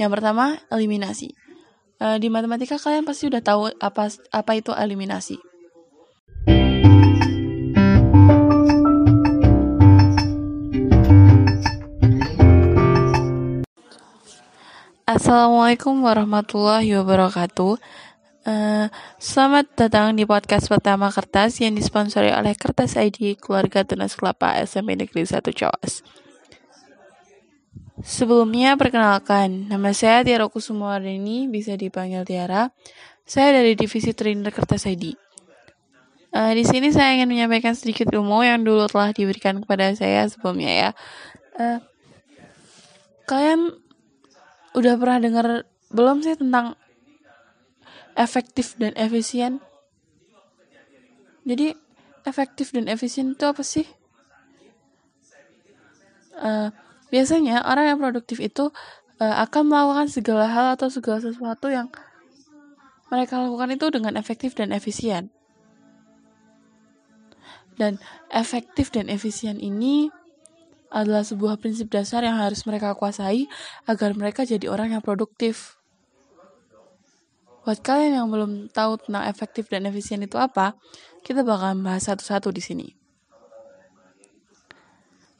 Yang pertama, eliminasi. Uh, di matematika kalian pasti udah tahu apa apa itu eliminasi. Assalamualaikum warahmatullahi wabarakatuh. Uh, selamat datang di podcast pertama kertas yang disponsori oleh Kertas ID Keluarga Tunas Kelapa SMP Negeri 1 Cawas. Sebelumnya, perkenalkan, nama saya Tiara Kusumawardini, bisa dipanggil Tiara. Saya dari Divisi Trainer Kertas ID. Uh, di sini saya ingin menyampaikan sedikit ilmu yang dulu telah diberikan kepada saya sebelumnya ya. Uh, kalian udah pernah dengar belum sih tentang efektif dan efisien? Jadi efektif dan efisien itu apa sih? Uh, Biasanya orang yang produktif itu uh, akan melakukan segala hal atau segala sesuatu yang mereka lakukan itu dengan efektif dan efisien. Dan efektif dan efisien ini adalah sebuah prinsip dasar yang harus mereka kuasai agar mereka jadi orang yang produktif. Buat kalian yang belum tahu tentang efektif dan efisien itu apa, kita bakal bahas satu-satu di sini.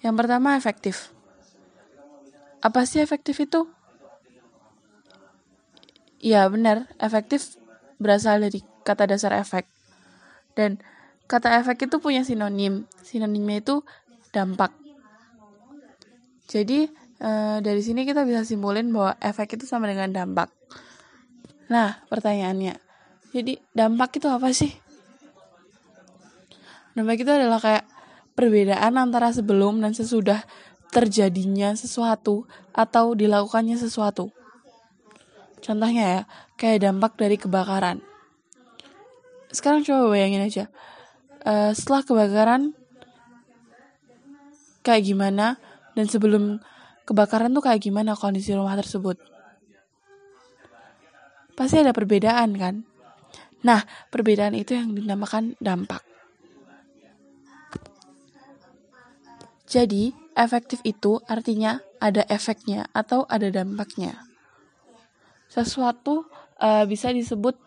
Yang pertama efektif. Apa sih efektif itu? Ya benar, efektif berasal dari kata dasar efek. Dan kata efek itu punya sinonim. Sinonimnya itu dampak. Jadi e, dari sini kita bisa simpulin bahwa efek itu sama dengan dampak. Nah, pertanyaannya. Jadi dampak itu apa sih? Dampak itu adalah kayak perbedaan antara sebelum dan sesudah terjadinya sesuatu atau dilakukannya sesuatu. Contohnya ya, kayak dampak dari kebakaran. Sekarang coba bayangin aja, uh, setelah kebakaran kayak gimana dan sebelum kebakaran tuh kayak gimana kondisi rumah tersebut. Pasti ada perbedaan kan? Nah, perbedaan itu yang dinamakan dampak. Jadi, efektif itu artinya ada efeknya atau ada dampaknya. Sesuatu uh, bisa disebut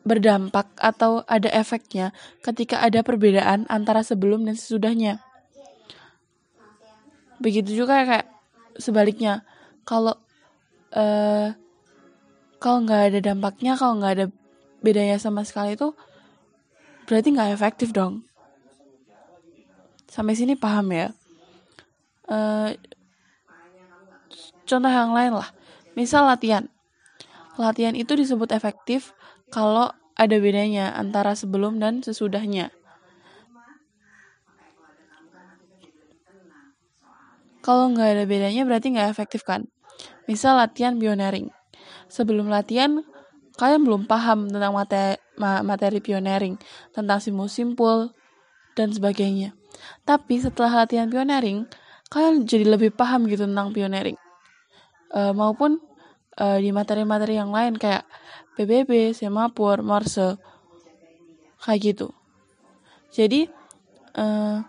berdampak atau ada efeknya ketika ada perbedaan antara sebelum dan sesudahnya. Begitu juga kayak sebaliknya, kalau uh, kalau nggak ada dampaknya, kalau nggak ada bedanya sama sekali itu berarti nggak efektif dong. Sampai sini paham ya? Uh, contoh yang lain lah. Misal latihan. Latihan itu disebut efektif kalau ada bedanya antara sebelum dan sesudahnya. Kalau nggak ada bedanya berarti nggak efektif kan? Misal latihan pioneering. Sebelum latihan, kalian belum paham tentang materi, materi pioneering, tentang simbol simpul, dan sebagainya. Tapi setelah latihan pioneering, kalian jadi lebih paham gitu tentang pioneering. Uh, maupun uh, di materi-materi yang lain kayak PBB, Semapur, Morse, kayak gitu. Jadi uh,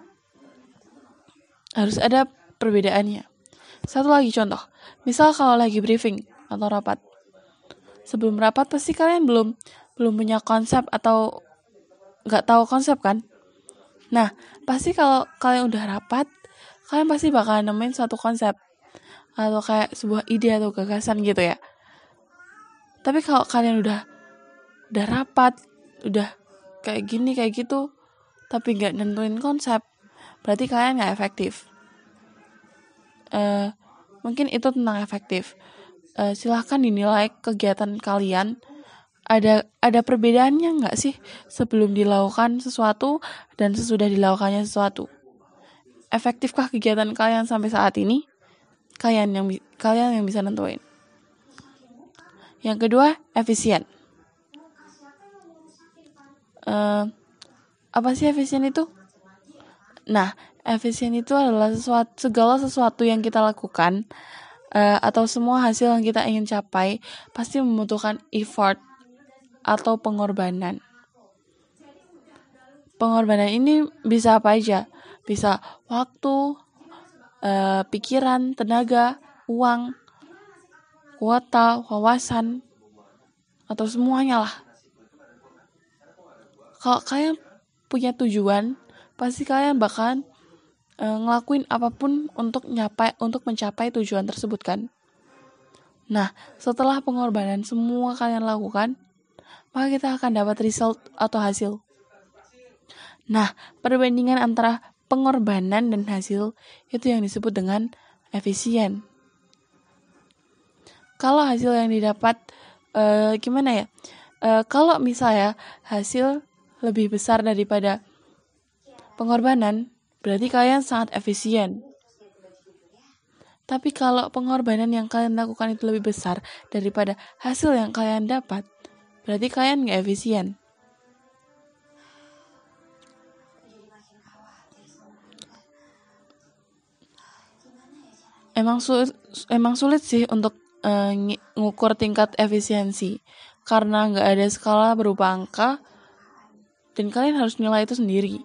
harus ada perbedaannya. Satu lagi contoh, misal kalau lagi briefing atau rapat, sebelum rapat pasti kalian belum belum punya konsep atau nggak tahu konsep kan? Nah, pasti kalau kalian udah rapat, kalian pasti bakal nemuin suatu konsep atau kayak sebuah ide atau gagasan gitu ya. Tapi kalau kalian udah udah rapat, udah kayak gini kayak gitu, tapi nggak nentuin konsep, berarti kalian nggak efektif. Uh, mungkin itu tentang efektif. Uh, silahkan dinilai kegiatan kalian ada ada perbedaannya nggak sih sebelum dilakukan sesuatu dan sesudah dilakukannya sesuatu? Efektifkah kegiatan kalian sampai saat ini? Kalian yang kalian yang bisa nentuin. Yang kedua, efisien. Uh, apa sih efisien itu? Nah, efisien itu adalah sesuatu segala sesuatu yang kita lakukan uh, atau semua hasil yang kita ingin capai pasti membutuhkan effort atau pengorbanan. Pengorbanan ini bisa apa aja? Bisa waktu, uh, pikiran, tenaga, uang, kuota, wawasan, atau semuanya lah. Kalau kalian punya tujuan, pasti kalian bahkan e, ngelakuin apa pun untuk nyapai untuk mencapai tujuan tersebut kan. Nah, setelah pengorbanan semua kalian lakukan, maka kita akan dapat result atau hasil. Nah, perbandingan antara pengorbanan dan hasil itu yang disebut dengan efisien. Kalau hasil yang didapat e, gimana ya? E, kalau misalnya hasil lebih besar daripada pengorbanan, berarti kalian sangat efisien. Tapi kalau pengorbanan yang kalian lakukan itu lebih besar daripada hasil yang kalian dapat, berarti kalian nggak efisien. Emang sulit, emang sulit sih untuk uh, ngukur tingkat efisiensi karena nggak ada skala berupa angka dan kalian harus nilai itu sendiri.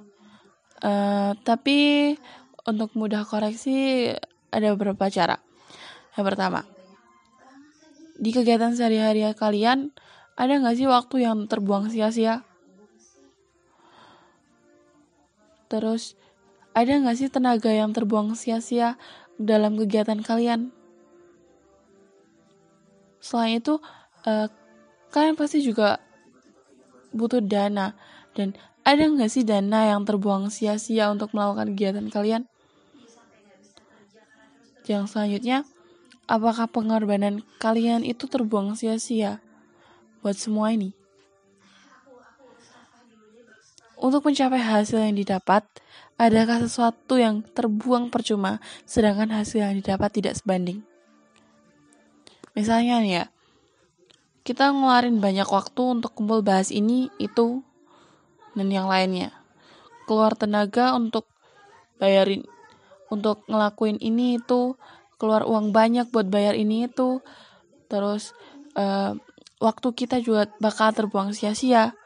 Uh, tapi untuk mudah koreksi ada beberapa cara. Yang pertama, di kegiatan sehari-hari kalian ada nggak sih waktu yang terbuang sia-sia? Terus ada nggak sih tenaga yang terbuang sia-sia dalam kegiatan kalian? Selain itu, uh, kalian pasti juga butuh dana dan ada nggak sih dana yang terbuang sia-sia untuk melakukan kegiatan kalian? Yang selanjutnya, apakah pengorbanan kalian itu terbuang sia-sia buat semua ini? Untuk mencapai hasil yang didapat, adakah sesuatu yang terbuang percuma sedangkan hasil yang didapat tidak sebanding? Misalnya nih ya, kita ngeluarin banyak waktu untuk kumpul bahas ini, itu, dan yang lainnya. Keluar tenaga untuk bayarin untuk ngelakuin ini itu keluar uang banyak buat bayar ini itu terus uh, waktu kita juga bakal terbuang sia-sia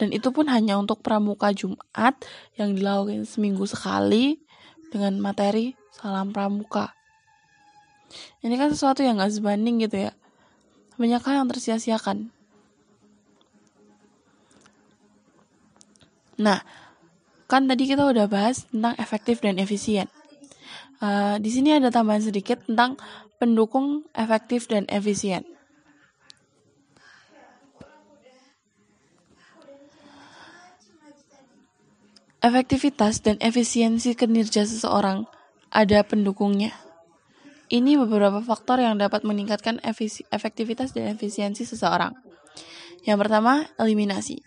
dan itu pun hanya untuk pramuka Jumat yang dilakukan seminggu sekali dengan materi salam pramuka ini kan sesuatu yang gak sebanding gitu ya banyak hal yang tersia-siakan nah Kan tadi kita udah bahas tentang efektif dan efisien. Uh, di sini ada tambahan sedikit tentang pendukung efektif dan efisien. Efektivitas dan efisiensi kinerja seseorang ada pendukungnya. Ini beberapa faktor yang dapat meningkatkan efektivitas dan efisiensi seseorang. Yang pertama, eliminasi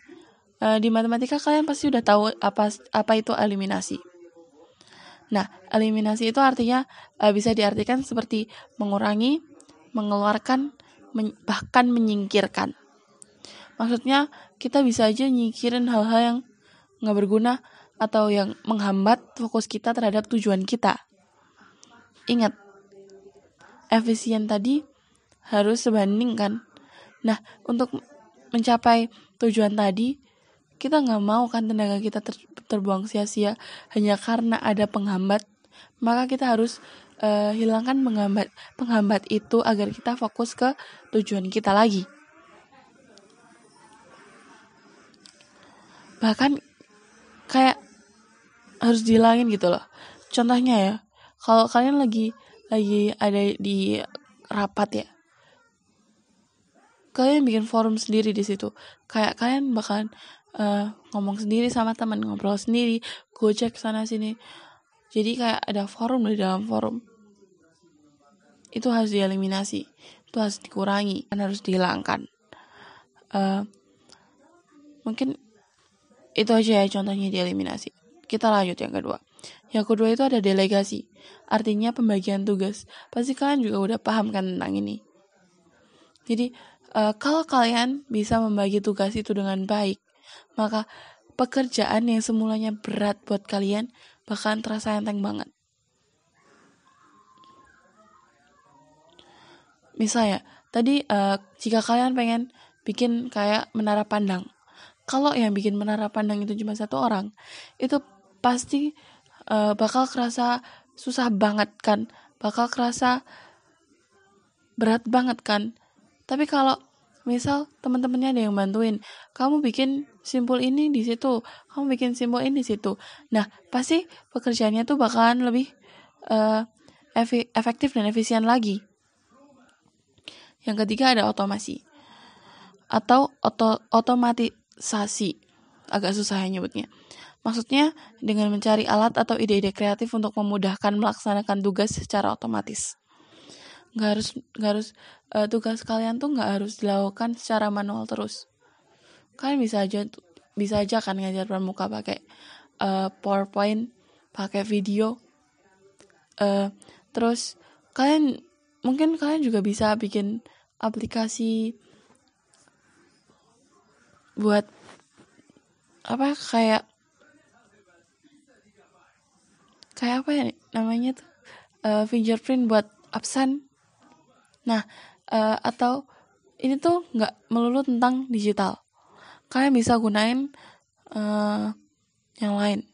uh, di matematika kalian pasti udah tahu apa apa itu eliminasi. Nah, eliminasi itu artinya uh, bisa diartikan seperti mengurangi, mengeluarkan, men bahkan menyingkirkan. Maksudnya kita bisa aja nyingkirin hal-hal yang nggak berguna atau yang menghambat fokus kita terhadap tujuan kita. Ingat, efisien tadi harus sebanding kan. Nah, untuk mencapai tujuan tadi, kita nggak mau kan tenaga kita ter terbuang sia-sia hanya karena ada penghambat maka kita harus uh, hilangkan penghambat penghambat itu agar kita fokus ke tujuan kita lagi bahkan kayak harus dihilangin gitu loh. Contohnya ya kalau kalian lagi lagi ada di rapat ya kalian bikin forum sendiri di situ. Kayak kalian bahkan uh, ngomong sendiri sama teman ngobrol sendiri gojek sana sini. Jadi kayak ada forum di dalam forum. Itu harus dieliminasi itu harus dikurangi dan harus dihilangkan. Uh, mungkin itu aja ya contohnya dieliminasi kita lanjut yang kedua. Yang kedua itu ada delegasi. Artinya pembagian tugas. Pasti kalian juga udah paham kan tentang ini. Jadi uh, kalau kalian bisa membagi tugas itu dengan baik maka pekerjaan yang semulanya berat buat kalian bahkan terasa enteng banget. Misalnya, tadi uh, jika kalian pengen bikin kayak menara pandang, kalau yang bikin menara pandang itu cuma satu orang, itu pasti uh, bakal kerasa susah banget kan, bakal kerasa berat banget kan? Tapi kalau misal teman-temannya ada yang bantuin kamu bikin simpul ini di situ kamu bikin simpul ini di situ. Nah pasti pekerjaannya tuh bakalan lebih uh, efektif dan efisien lagi. Yang ketiga ada otomasi atau oto otomatisasi. Agak susah ya nyebutnya Maksudnya dengan mencari alat atau ide-ide kreatif untuk memudahkan melaksanakan tugas secara otomatis. Nggak harus nggak harus uh, tugas kalian tuh nggak harus dilakukan secara manual terus. Kalian bisa aja bisa aja kan ngajar pramuka pakai uh, PowerPoint, pakai video. Uh, terus kalian mungkin kalian juga bisa bikin aplikasi buat apa kayak kayak apa ya namanya tuh? Uh, fingerprint buat absen. Nah uh, atau ini tuh nggak melulu tentang digital. Kalian bisa gunain uh, yang lain.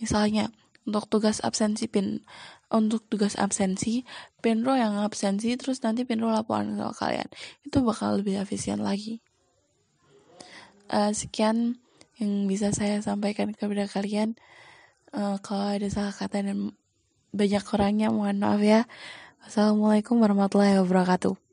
Misalnya untuk tugas absensi pin untuk tugas absensi pinro yang absensi terus nanti pinro laporan ke kalian. Itu bakal lebih efisien lagi. Uh, sekian yang bisa saya sampaikan kepada kalian uh, kalau ada salah kata dan banyak orangnya mohon maaf ya. Assalamualaikum warahmatullahi wabarakatuh.